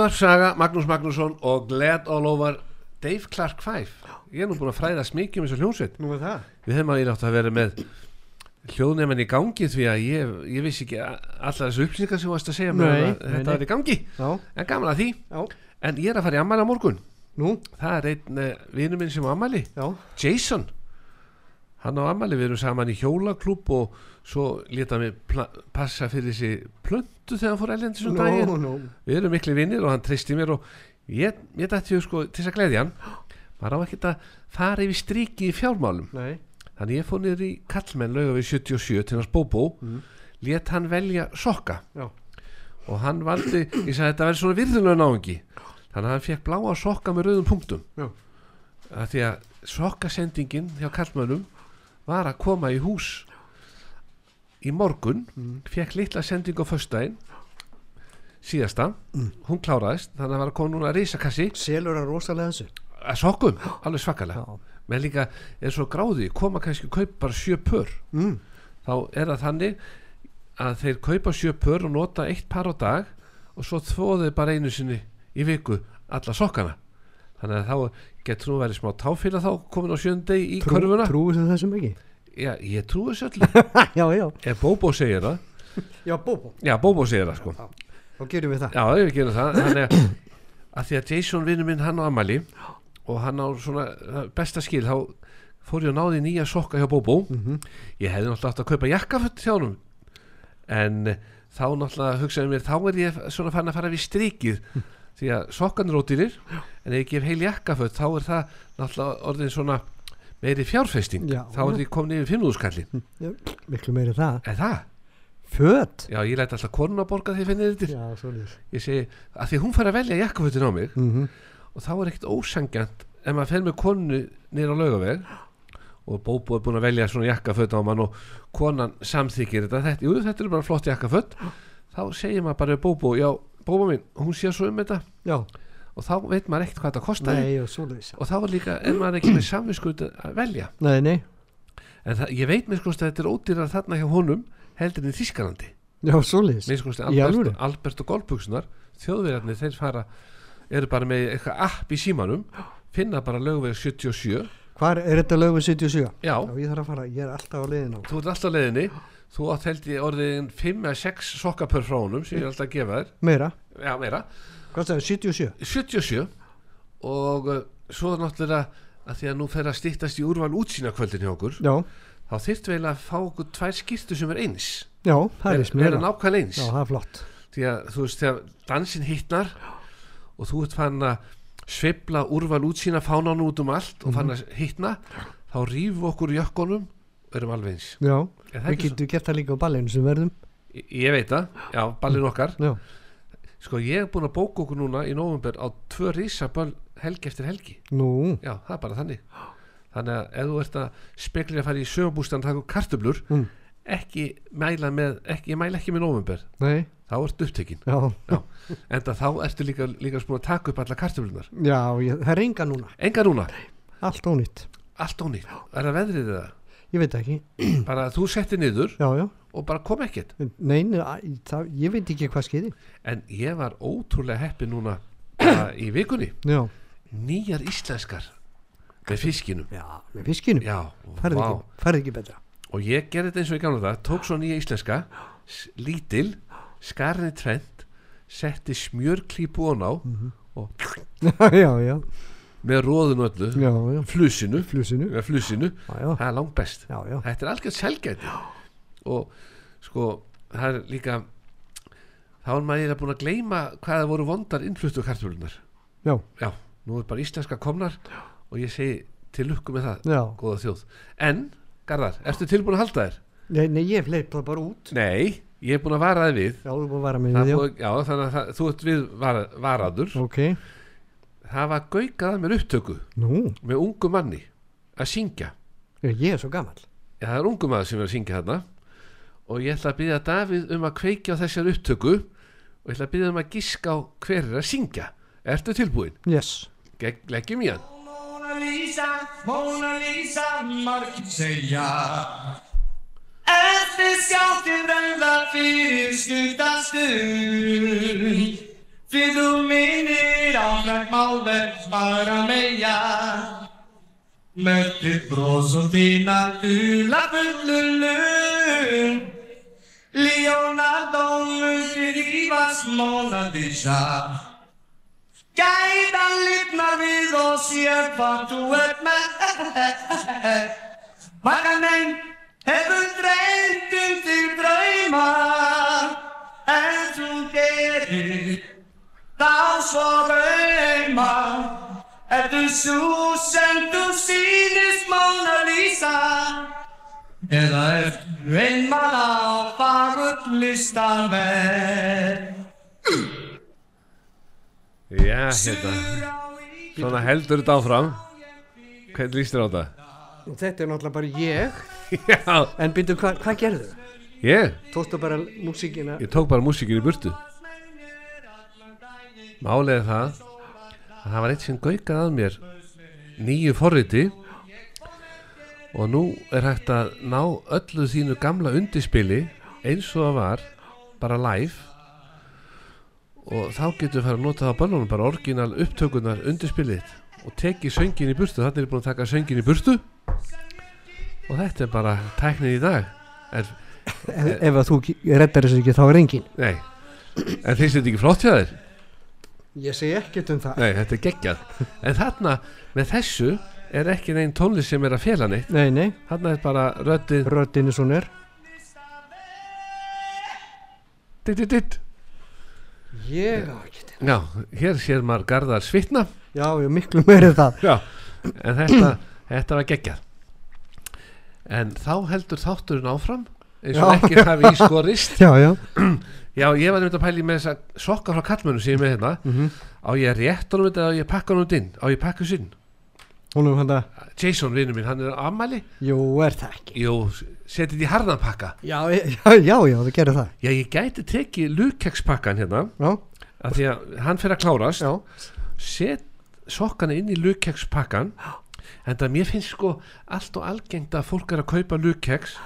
Útvarpsaga Magnús Magnússon og Glad All Over Dave Clark 5 Ég er nú búin að fræðast mikið um þessu hljónsveit Nú er það. Við hefum að ég átt að vera með hljóðnefn í gangi því að ég, ég vissi ekki allar þessu upplýsingar sem þú varst að segja mér Nei, að nei, þetta nei. var í gangi. Já, en gaman að því. Já, en ég er að fara í ammæli á morgun. Nú, það er einn uh, vinur minn sem á ammæli já. Jason. Hann á ammæli, við erum saman í hjólaklúb og svo leta mig passa fyrir þessi plöntu þegar hann fór ellendis um daginn. Nú, nú, við erum miklu vinnir og hann tristi mér og ég, ég dætti sko til þess að gleðja hann. Maður á ekkert að fara yfir striki í fjármálum? Nei. Þannig ég fór niður í kallmenn lauga við 77 til hans Bóbó mm. let hann velja sokka. Já. og hann valdi ég sagði þetta verði svona virðulega náungi. Þannig að hann fekk bláa sokka með rauðum punktum. Já. að því að sokkasendingin hjá kallmennum var að koma í hús í morgun Mm. fekk litla sending á föstudaginn síðasta. Hún kláraðist þannig að það var að koma núna risakassi. Selur hann rosalega þessu? Að sokkum, alveg svakalega. Menn líka er svo gráði koma kannski að kaupa bara sjö pör. Mm. þá er það þannig að þeir kaupa sjö pör og nota eitt par á dag og svo þvóðu bara einu sinni í viku alla sokkana. Þannig að þá getur nú verið smá táfíla þá komin á sjöndegi í Trú, körfuna. Trúið þið þessum ekki? Já, ég trúi þessu öllu. Já, já. Ef Bóbó segir það. Já, Bóbó já, Bóbó segir það sko. Þá gerum við það. Já, ég gerum það. Þannig að, að því að Jason vinur minn hann á amali og hann á svona það besta skil þá fór ég að náði nýja sokka hjá Bóbó Mhm. ég hefði náttúrulega átt að kaupa jakkaföt hjá honum en eh, þá náttúrulega hugsaði mér þá er ég svona fann að fara við strikið. Því að sokkan er ódýrir en ef ég gef heil jakkaföt þá er það náttúrulega orðin svona meiri fjárfesting. Já. þá er ég komin yfir 500 skalli Já, Miklu meiri það. Er það? Föt? Já, ég læt alltaf konuna borga því þetta Já, svo lýs ég segi að því að hún fær að velja jakkafötin á mig mm og þá er ekkert ósangjant ef maður fer með konu niður á laugaveg og Bóbo er búin að velja svona jakkaföt á mann og konan samþykir þetta, þetta jú, þetta er bara flott jakkaföt. Þá segir maður bara Bóbo, já, Bóbo minn hún sé svo um þetta. Já, og þá veit maður ekkert hvað þetta kostaði. Nei, og og þá er líka, er maður ekki með samviskut að velja. Nei, nei. En það, ég veit mér sko að þetta er ódýrar þarna hjá honum heldur en í Þískalandi Já, svo lýs mér sko að Albert? Albert og Golbuksunar þjóðverjarnir þeir fara eru bara með eitthvað app í símanum finna bara lögveg 77 Hvar er þetta lög við 77? já, Já, ég þarf að fara, ég er alltaf á leiðin á. Þú ert alltaf á leiðinni. Þú átt held ég orðin 5 eða 6 sokkapör frá honum sem ég er alltaf að gefa þér. Meira, já, meira, hvað er, 77? 77 og uh, svo náttúrulega að því að nú fer að stýttast í úrval útsýna kvöldin hjá okkur Já, þá þyrftu eiginlega að fá okkur tvær skýrtu sem er eins. Já, það er er nákvæmlega eins? Já, það er flott. Því að þú veist þegar dansin hittnar og þú ert fann að sveifla úrval útsýna fánan út um allt og fann að hittna þá rífum við okkur jökkunum og erum alveg eins. Já, Er það við ekki getum gert það líka á ballinu sem verðum. Ég, ég veit það, já, ballin okkar. Já, Sko, ég er búin að bóka okkur núna í november á tvö rísaböll helgi eftir helgi. Nú, Já, það er bara þannig. Þannig að ef þú ert að spekla að fara í sögumbústan og taka upp kartöflur Mm. ekki mæla með, ekki, ég mæla ekki með november nei, þá ertu upptekinn. Já. En þá ertu líka, líka búin að taka upp alla kartöflunar Já, ég, það er enga núna, Enga núna, allt ónýtt. Allt ónýtt. Er það veðrið það? Ég veit ekki, Bara þú setti niður. Já, já og bara kom ekkert. Nei, nei æ, það, ég veit ekki hvað skeiði En ég var ótrúlega heppi núna í vikunni. Já, Nýjar íslenskar með fiskinum já, með fiskinu. Já, Færði vá. ekki, færði ekki betra. Og ég gerði þetta eins og ég gamla það tók svo nýja íslenska lítil, skarni trend setti smjörklípu á og Já, já, með róðun öllu já, já. flusinu, Flusinu. með flusinu. Já, já, það er langt best. Já, já. Þetta er algjörð selgæti og sko það er líka þá er maður eiginlega búin að gleyma hvað það voru vondar innfluttu kartöflunar Já, já, nú er bara íslenska komnar og ég segi til lukku með það já. góða þjóð, en Garðar, ertu tilbúin að halda þér? Nei, nei ég fleip það bara út. Nei, ég er búin að vara þið við. Já, þú búið að vara með því, já. búið, já, þannig að það, þú ert við vara, varaður. Ok, það var gaukað að mér upptöku nú, með ungu manni að syngja. Já, ég er svo gammal Já, það er ungu maður sem er að syngja þarna og ég ætla að byggja Davíð um að kveikja á þessar upptöku og ég ætla að byggja um að giska á hver er að syngja. Ertu tilbúin? Yes. Leggjum í hann. Mona Lisa, Mona Lisa, margir segja. Eftir skjáttir verða fyrir stundastund Fyrir þú mig bara meja Med ditt brås och dina fula bullulun Leonardo Rivas Mona Lisa. Gædan lifnar við og sér hvað þú ert með Margan einn hefur dreymt um þig drauma En þú gerir þá svo rauma Ertu svo sem þú sýnist Mona Lisa Eða ertu einmann á fagut listaverk Já, hérna. Svona heldur þetta áfram. Hvernig líst þér á þetta? Þetta er náttúrulega bara ég. Já, En byrju, hva, hvað gerðu? ég, Tókstu bara músíkina? Ég tók bara músíkin í burtu. Er það að það var eitt sem gaukað að mér. Nýju forriti og nú er hægt að ná öllu þínu gamla undirspili eins og það var bara live. Og þá getur við fara að nota það á bönnunum bara orginal upptökunar undirspilið og tekið söngin í burtu. Þannig er búin að taka söngin í burtu. Og þetta er bara tæknið í dag. En, Ef, ef að þú reddar þessu ekki þá er engin nei, en finnst þetta ekki flott hjá þér? Ég segi ekkert um það. Nei, þetta er geggjað. En þarna, með þessu er ekki neinn tónlist sem er að fela neitt. Nei, nei, Þarna er bara röddið röddinni svona er ditt, ditt, ditt. Ég á ekki til. Já, hér sér maður garðar svitna. Já, ég miklu meiri það. Já, en þetta, þetta var geggjað. En þá heldur þátturinn áfram eins og Já. ekki hafi í skorist Já, já. Já, ég var nefnt að pæli með þessa sokka frá kallmönnum sem ég með hérna. Mhm. Á ég rétt honum þetta eða á ég pakka þetta inn? Á ég pakka sinn Hún er hann að Jason vinur minn, hann er á ammæli Jú, er það ekki? Jú, setið í harðan pakka. Já, já, já, já, það gerir það. Já, ég gæti tekið lukekspakkan hérna Já, af því að hann fyrir að klárast. Já, set sokkana inn í lukekspakkan en það mér finnst sko allt og algengt að fólk er að kaupa lukeks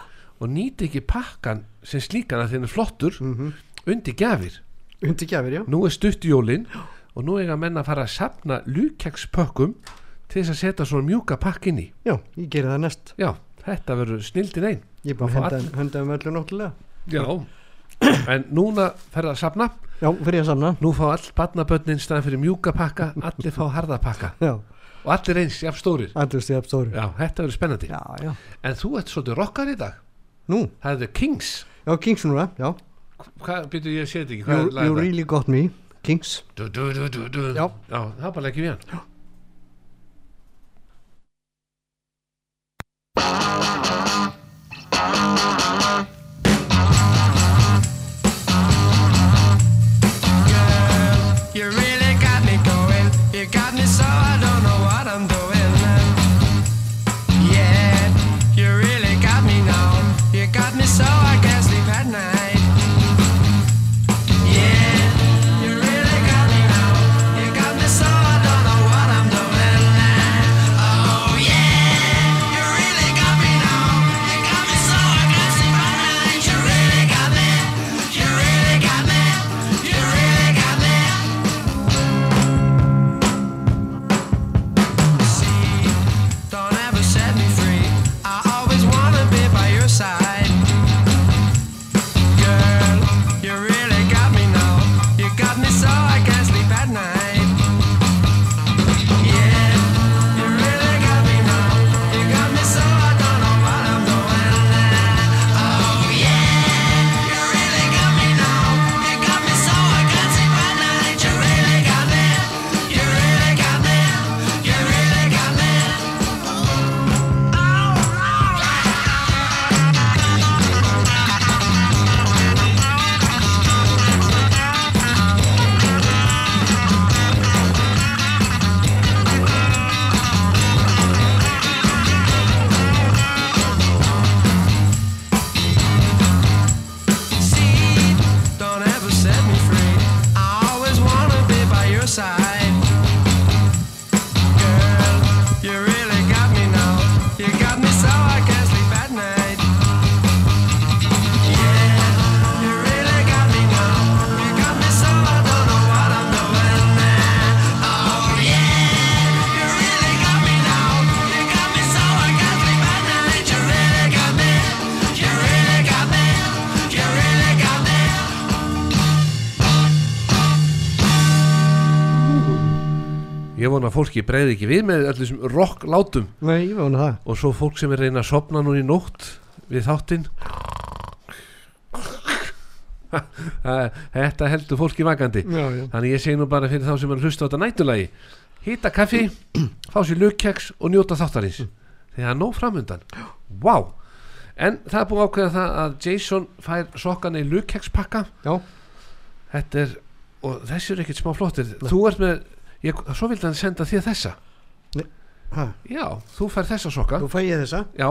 og nýti ekki pakkan sem slíkan að þeir er flottur Mhm. undir gjafir. Undir gjafir, já. Nú er stutt jólin og nú eiga menn að fara að sapna lukekspökkum til þess að setja svona mjúka pakk inn í. Já, ég gerir það næst. Já, þetta verður snildin einn Ég er bara að henda, um öllu náttúrulega. Já, en núna fer að sapna Já, fyrir að samna nú fá all barnabönnin staðan fyrir mjúka pakka allir fá harða pakka. Já, og allir eins, jafn stórir. Allir stóri já, þetta verður spennandi. Já, já. En þú ert svolítið rockar í dag. Nú, það er The Kings. Já, Kings núna, já. Hvað byrju ég að sé þetta ekki. You, you really got me Kings. Du, du, du. Já. já, það er bara ekki við hann. You fólki breyði ekki við með allir sem rock látum. Nei, ég vona það. Og svo fólk sem er reyna að sopna núna í nótt við þáttinn. Þetta heldur fólki vakandi. Já, já. Þannig ég segi nú bara fyrir þá sem er að hlusta á þetta nætulagi hýta kaffi, fá sér lukkeks og njóta þáttarins. Því það er nóg framundan. Wow. en það er búið ákveða það að Jason fær sokkana í lukkekspakka Já. þetta er og þessi er ekkert smá flottir. Þú ert með, ég, svo vildi hann senda þér þessa. Ha, já, þú fær þessa sokka. Nú fæ ég þessa. Já,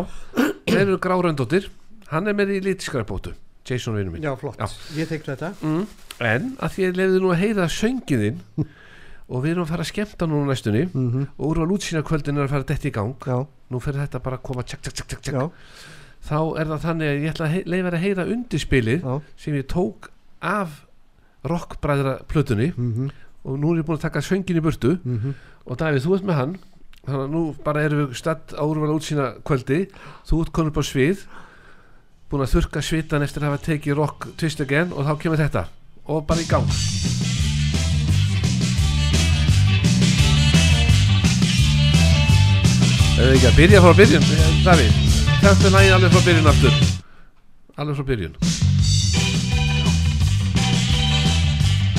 þeir eru gráröndóttir hann er með í lítiskræðbótu Jason vinnu minn. Já, flott. Ég tek þetta. Mm. en að því ég lefði nú að heyra söngiðinn og við erum að fara að skemmta núna næstunni mm og úr á lútsýna kvöldin er að fara að detta í gang. Já, nú fyrir þetta bara að koma tjak, tjak, tjak, tjak, þá er það þannig að ég ætla að leifa að heyra undirspilið já. sem ég tók af rockbræðra plötunni. Mm og nú er ég búin að taka söngin í burtu. Og Davíð, þú ert með hann. Þannig að nú bara erum við statt á úrvala útsýna kvöldi. Þú ert konur upp á svið. Búin að þurka svitan eftir að hafa tekið rock twist again. Og þá kemur þetta. Og bara í gang. Eða ekki að byrja frá byrjun? Davíð, þetta er nægin alveg frá byrjun aftur. Alveg frá byrjun.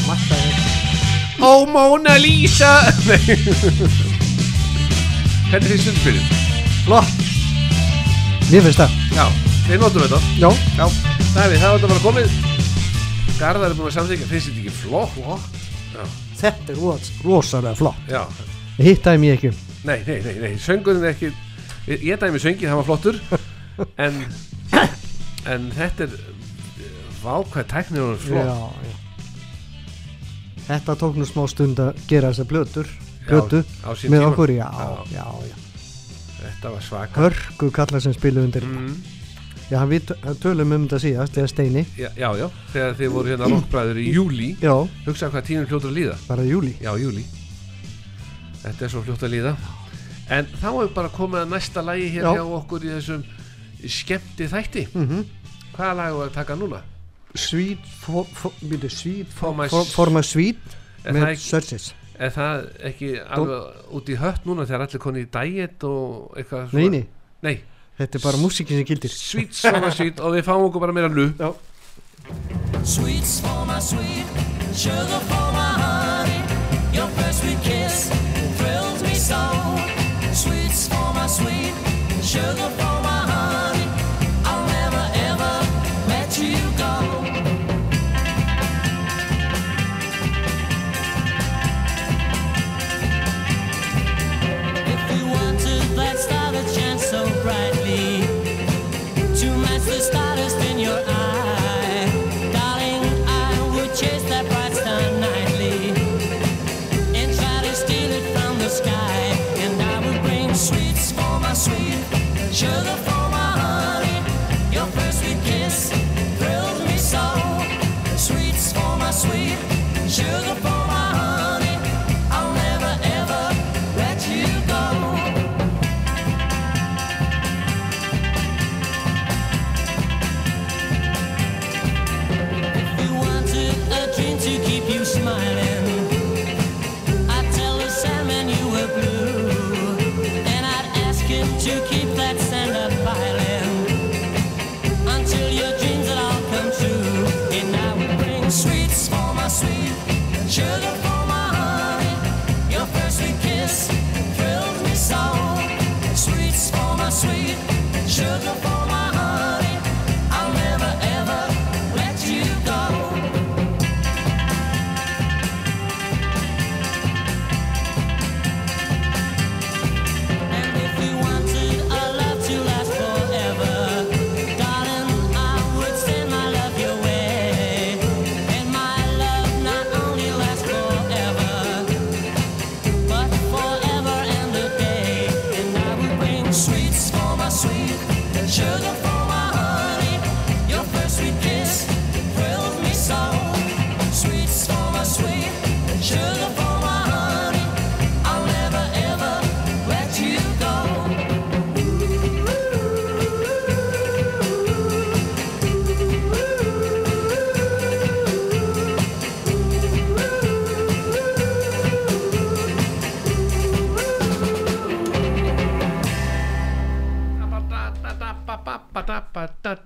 Marta er Ó Mona Lisa. Nei. Hvernig finnst þetta byrjun? Flott. Mér finnst það. Já, við notum þetta. Já. Já, Davíð, það var þetta bara komið. Garðar er búin að samþykja, finnst þetta ekki flott? Flott Þetta er ros, rosalega flott. Já, Hittaði mér ekki um. Nei, nei, nei, nei. Söngurinn er ekki Ég, ég dæmi söngi, það var flottur. En En þetta er Vákvæð tæknir og flott. Já, já Þetta tók nú smá stund að gera þessa blötur Blötu á sín með tíma. okkur, já, Já. já, já. Þetta var svaka. Hörku kallar sem spilu undir. Mm, Já, við tö- tölum um þetta síðast Þegar Steini já, já, já, þegar þið voru hérna rockbræður í júli Já, Hugsa hvað tíminn fljótur að líða. Bara júli Já, júli Þetta er svo fljótt að líða. En þá er bara komið að næsta lagi hér Já. hjá okkur í þessum skemmti þætti mm Hvaða lag er að taka núna? Sweet for, for, byrju, Sweet For my for, s- for my sweet Er með Searches er það ekki alveg út í hött núna þegar allir koni í diet og eitthvað Nei, nei, Nei, þetta er bara músikin sem gildir. Sweet, svona sweet og við fáum okkur bara meira nú. Já. Sweets for my sweet, sugar for my honey. Your first sweet kiss thrills me so. Sweets for my sweet, sugar for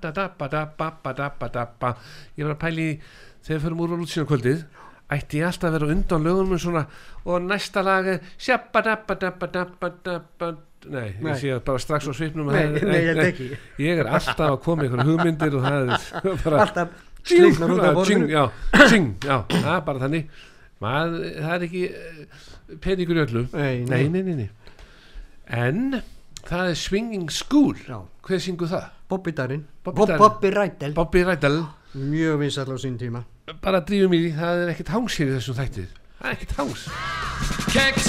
shabba-dabba-dabba-dabba-dabba ég var að pæli þegar við förum úr á lútsina kvöldið ætti ég alltaf að vera undan lögunum svona, og næsta lag er shabba-dabba-dabba-dabba nei, Nei. ég sé bara strax á svipnum Nei, nei, ég held ekki. ég er alltaf að koma í einhverjum hugmyndir og það er bara Alltaf slegnar út af borðinu. já, tjing, já, það er bara þannig Maður, það er ekki eh, peningur í öllu Nei, nei, nei. nei, nei, nei. en það er Swinging School Já. Hver syngur það? Bobby Darin. Bobby Bob- Darin. Bobby Rædel. Bobby Rædal Mjög vinsall á sín tíma. Bara drífum í því, það er ekkert í þessum þættið það er ekkert hangs Kicks,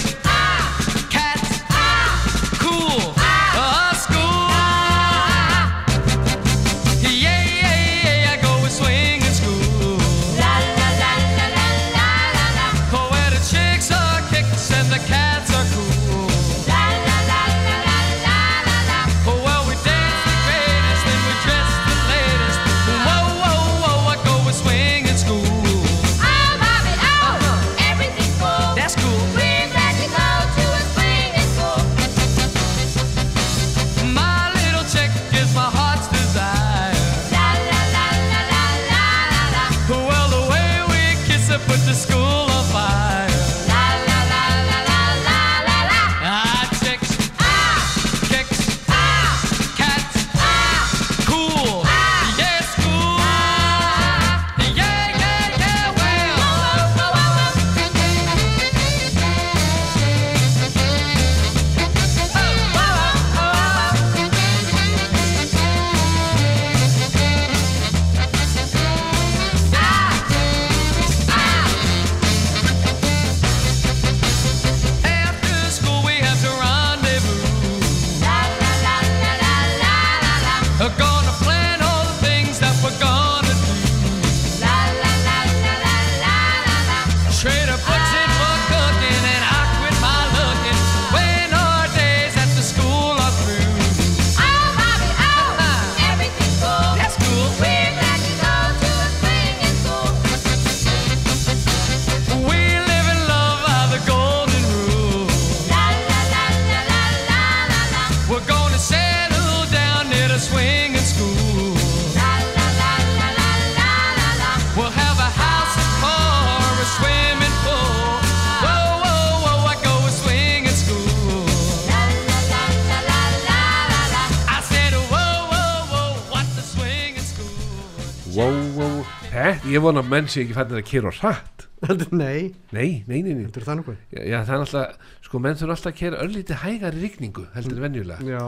ég vona að menn sé ekki fannir að kera á hratt. Nei, nei, nei, nei, nei. heldur það nokkuð Já, já, það er alltaf, sko, menn þurfa alltaf að kera örlítið hægar í rigningu, heldur en venjulega. Já,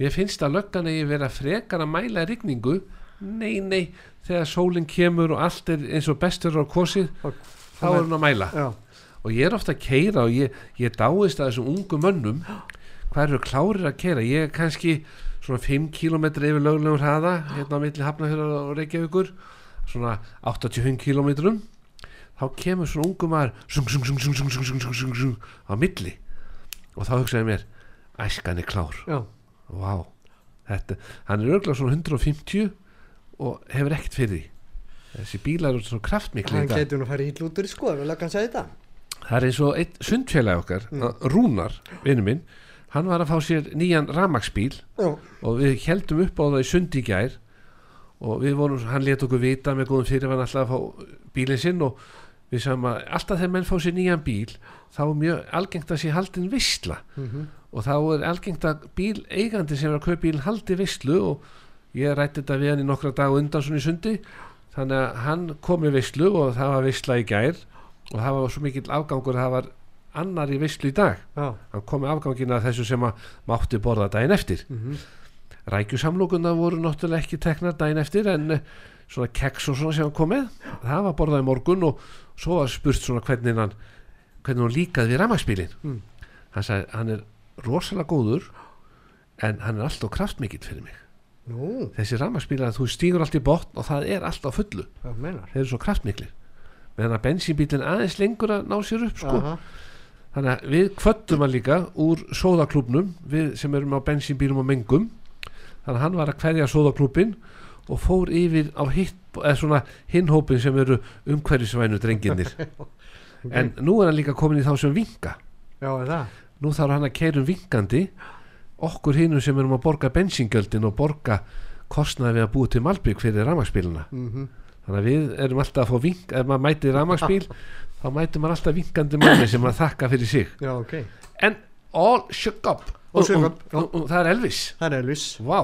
Mér finnst að löggan eigi vera frekar að mæla rigningu. Nei, nei, þegar sólinn kemur og allt er eins og bestur á kosið Og- þá er hún að mæla. Já, og ég er ofta að keira og ég, ég dáist að þessum ungu mönnum. Hvað eru klárir að keira ég er kannski svona 5 km yfir löglegum hraða hérna á milli Hafnafjörðar og Reykjavíkur svona 85 km þá kemur svona ungumar á milli. Og þá hugsaði mér æskan er klár. Wow. Þetta, hann er örgulega svona 150 og hefur ekkert fyrir því. Þessi bílar eru svona kraftmikli hann getur nú að fara í lútur í skoðan og laga hans að þetta það er eins og einn sundfélagi okkar mm. Rúnar, vinnu minn hann var að fá sér nýjan ramagsbíl og við heldum upp á það í sundíkjær og við vorum, hann let okkur vita með góðum fyrir hann alltaf að fá bílinn sinn og við sagðum að alltaf þegar menn fá sér nýjan bíl þá er mjög algengt að sé haldin visla og þá er algengt að bíl eigandi sem er að kaupa bílinn haldi vislu og ég rætti þetta við hann í nokkra dag undan svona í sundi. Þannig að hann kom í vislu og það var visla í gær og það var svo mikill afgangur að það var annar í vislu í dag. Já, hann kom með afgangina af þessu sem að mátti borða daginn eftir. Mhm. Rækjusamlokuna voru náttúrulega ekki teknar daginn eftir en eh, svona keks og svona sem hann kom með það var borðað í morgun og svo var spurt svona hvernig hann hvernig hann líkaði við ramagsbílin Mm. hann sagði hann er rosalega góður en hann er alltaf kraftmikill fyrir mig. Nú, þessi ramagsbílar þú stígur allt í botn og það er alltaf fullu. Þeir eru svo kraftmiklir. Meðan að bensínbílinn aðeins lengur að ná sér upp sko. Aha, þannig að við kvöttum hann líka úr sóðaklúbnum við sem erum á bensínbílum og mengum þannig að hann var að hverja sóðaklúbin og fór yfir á hinhópin sem eru umhverjusvænu drenginir en nú er hann líka komin í þá sem vinga Já, það? nú þarf hann að keirum vingandi okkur hinnum sem erum að borga bensíngjöldin og borga kostnaði við að búa til Malbygg fyrir rafmagsbíluna Mhm. þannig að við erum alltaf að fá vink ef maður mætir rafmagsbíl þá mætir maður alltaf vinkandi manni sem maður þakka fyrir sig. Já, ok. En All Shook Up Og- og, og, og það er Elvis Það er Elvis Vá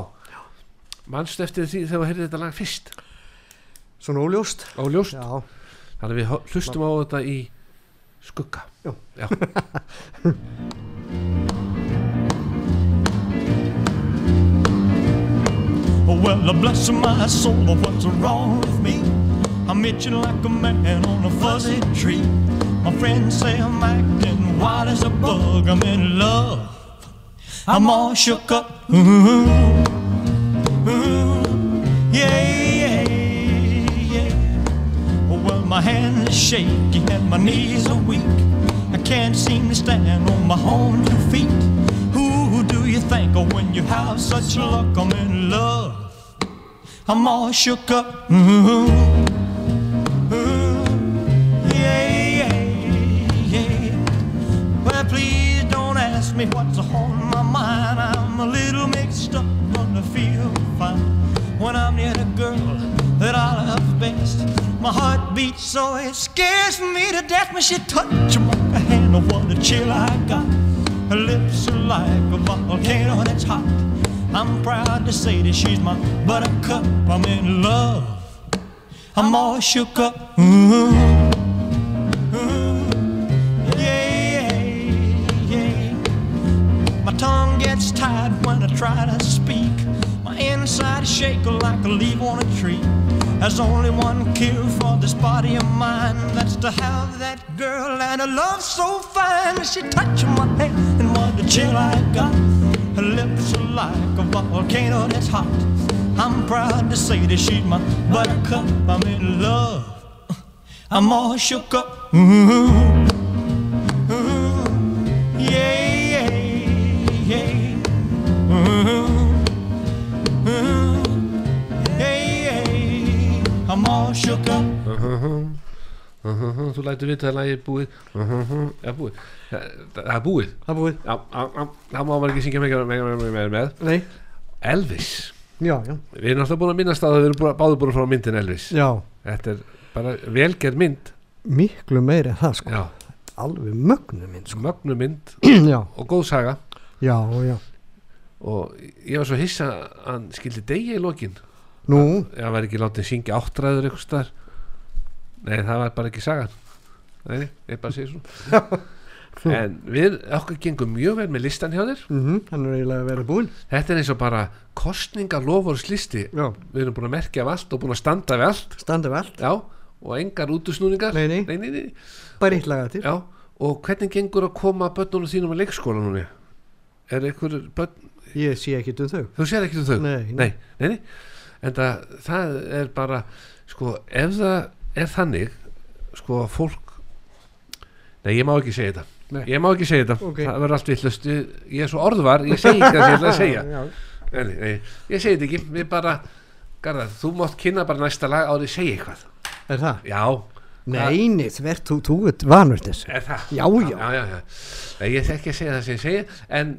Manstu eftir því þegar þú heyrði þetta lag fyrst Svona óljóst Óljóst Já Þannig að við hlustum á þetta í skugga Já. Já. Oh, well, bless my soul, what's wrong with me? I'm itching like a man on a fuzzy tree. My friends say I'm acting wild as a bug. I'm in love. I'm all shook up. Ooh, ooh, yeah, yeah, yeah. Oh, well, my hands are shaky and my knees are weak. I can't seem to stand on my own two feet. Who do you think of when you have such luck? I'm in love. I'm all shook up. Ooh, ooh, yeah, yeah, yeah. Well, please don't ask me what's on my mind. I'm a little mixed up, I feel fine when I'm near the girl that I love best. My heart beats so it scares me to death when she touches my hand. Oh, what a chill I got. Her lips are like a volcano that's hot. I'm proud to say that she's my buttercup. I'm in love. I'm all shook up. Ooh, gets tied when I try to speak. My inside is shaking like a leaf on a tree. There's only one cure for this body of mine. That's to have that girl and a love so fine. She touching my hand and what a chill I got. Her lips are like a volcano that's hot. I'm proud to say that she's my buttercup. I'm in love. I'm all shook up. Ooh, up. Þú lætur vita að lagi er búið. Það er búið. Það er búið. Það er búið. Það má maður ekki syngja með. Nei. Elvis. Já, já. Við erum alltaf búin að minnast að við erum báður búin frá myndin Elvis. Já. Þetta er bara velgerð mynd. Miklu meiri en það sko. Já, Alveg mögnu minn sko. Mögnu mynd Já. og góð saga. Já, já. Og ég var svo hissa að hann skildi degi í lokin Nú? Það var ekki látið syngja áttræður eitthvað staðar. Nei það var bara ekki sagan. Nei, ég bara segir svo en við okkur gengum mjög vel með listan hjá þér. Mm Hann er eiginlega verið búinn. Þetta er eins og bara kostningalofórslisti Já. Við erum búin að merkja af allt og búin að standa við allt. Standa vel já, og engar útusnúningar Nei, nei. nei, nei, nei. Bara eitt laga til Já, og hvernig gengur að koma börnunum þínum að leikskóla núni er einhver börn Ég sé ekkit um þau. Þú sér ekki um þau? Nei, nei, nei. En það, það er bara sko, ef það er þannig sko, að fólk nei, ég má ekki segja þetta Nei. ég má ekki segja þetta, Ok. það verður allt villust ég er svo orðvar, ég segi ekki það sem ég ætla að segja Já, nei, ég segi þetta ekki við bara, Garðar, þú mátt kynna bara næsta lag árið segja eitthvað Er það? já, Nei, nei, þvert, þú, ert vanur þessu er það Já, já. já, já, já. Nei, ég þekki að segja það sem ég segja en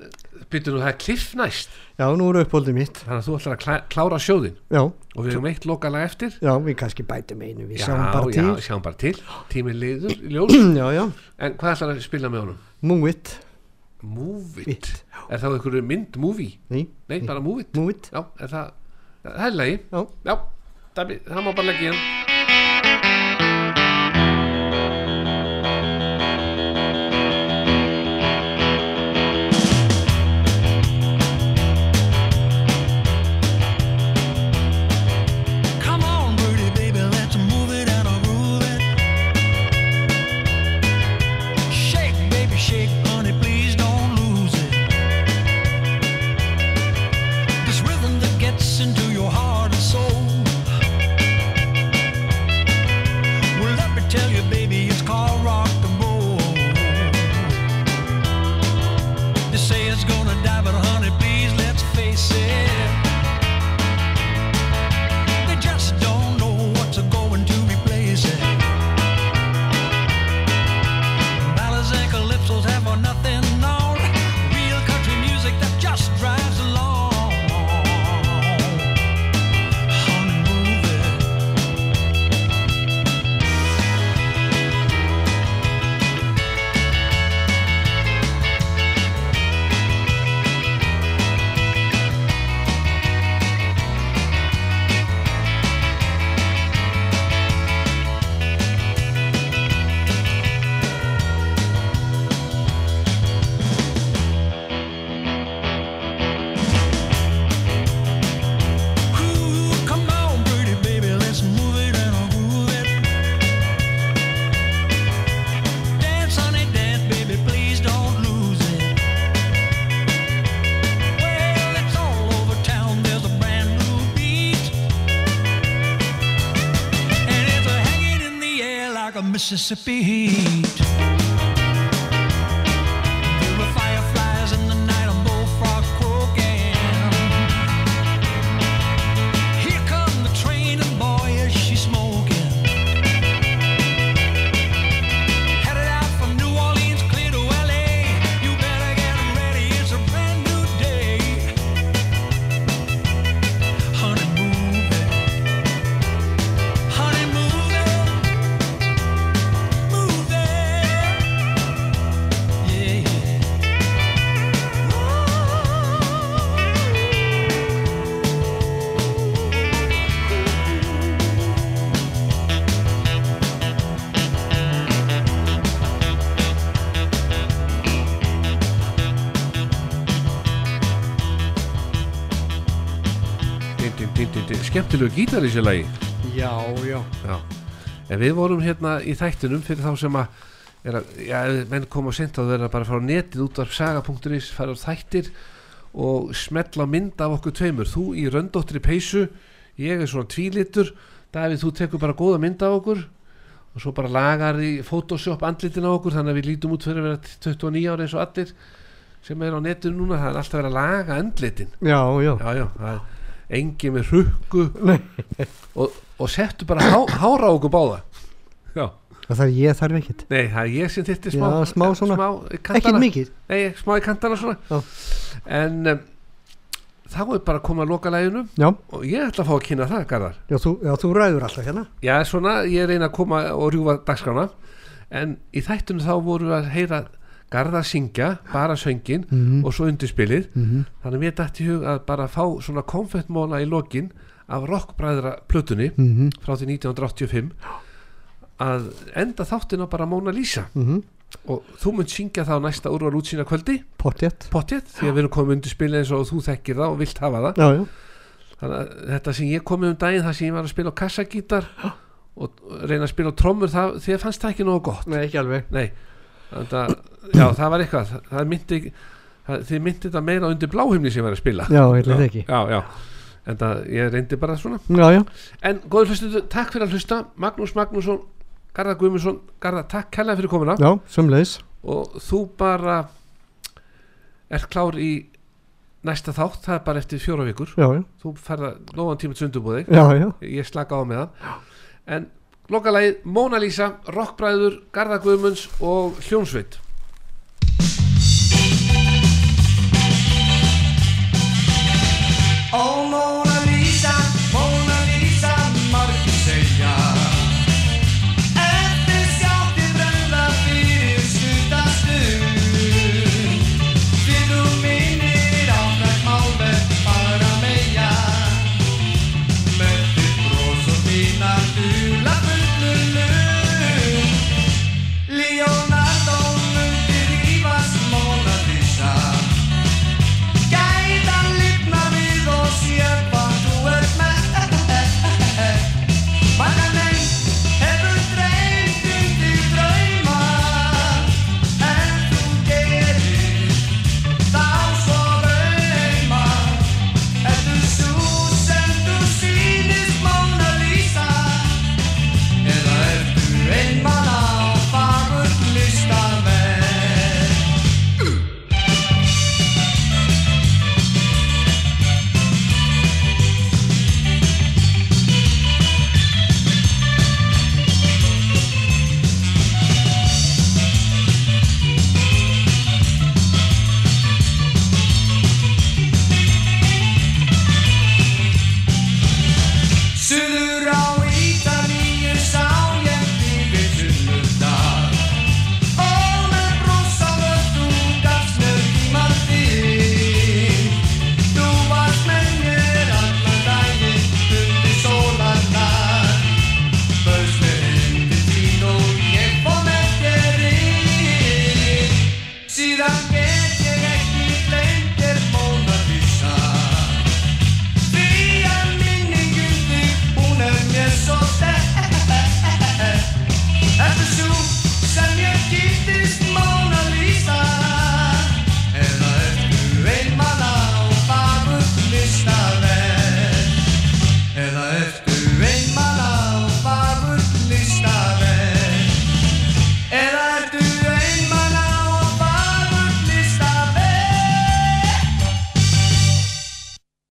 byrju nú, það kliff næst. Já, nú er uppholdið mitt. Þannig að þú ætlar að klá, klára sjóðin Já, og við erum eitt lokalag eftir. Já, við kannski bætum einu Við já, sjáum bara já, til. sjáum bara til. Tíminn liður ljós Já, já, en hvað ætlar að spila með honum? move it Move it, It. er það einhverju mynd movie? Nei, Nei, bara move it move it Já, er það, það er lagi. Já. Já, það, það má bara leggja í hann Mississippi heat. Skemmtilegu gítar í sér lagi. Já, já. Já. En við vorum hérna í þættinum fyrir þá sem að, er að já, menn koma sent á þeirra bara fara á netið út af saga.is, fara á þættir og smetla mynd af okkur tveimur. Þú í röndóttri peysu ég er svona tvílitur. Davíð þú tekur bara góða mynd af okkur og svo bara lagar í Photoshop andlitin á okkur þannig að við lítum út fyrir að vera 29 ára eins og allir sem er á netinu núna, það er alltaf verið að laga andlitin. Já, já. Já, já, það er engi með hrukku. Og, og settu bara há, hára á okkur báða. Já, Það þarf ég þarf ekkert. Nei, það er ég sem þyrfti smá smá svona. smá Ekkert mikið. Nei, smá í kantana svona. Já. en um, þá er bara að koma að loka læginu. Já, og ég ætla að fá að kynna það, Garðar. Já, þú, já, þú ræður alltaf hérna. Já, svona, ég reyna að koma og rjúfa dagskrána. En í þættunum þá voru við að heyra Garðar syngja, bara söngin Mhm. og svo undirspilið. Mhm. þannig að mér dætti hug að bara fá svona konfettmóla í lokin af rockbræðra plötunni Mhm. frá því 1985 að enda þáttina bara Mona Lisa. Mhm. og þú munt syngja þá næsta úrval útsýna kvöldi pottétt því að við erum komið undir spila eins og þú þekkir það og vilt hafa það. Já, já. Þannig að þetta sem ég komið um daginn það sem ég var að spila á kassagítar og reyna að spila á trommur það, því að fannst það ekki nógu gott. Nei, ekki alveg. Nei, þetta, já það var eitthvað. Það, myndi það, þið myndi þetta meira undir bláhimni sem ég var að spila. Já, heitlega ekki. já, já. En það, ég reyndi bara svona. Já, já. En góður hlustu, takk fyrir að hlusta. Magnús Magnússon, Garðar Guðmundsson Garðar, takk kærlega fyrir komuna. Já, sömleiðis og þú bara ert klár í næsta þátt, það er bara eftir fjóra vikur. Já, já. Þú ferða nógan tíma til já ég slaka á með það en lokalagið Mona Lisa, Rockbræður Garðar Guðmunds og Hljónsveit Ó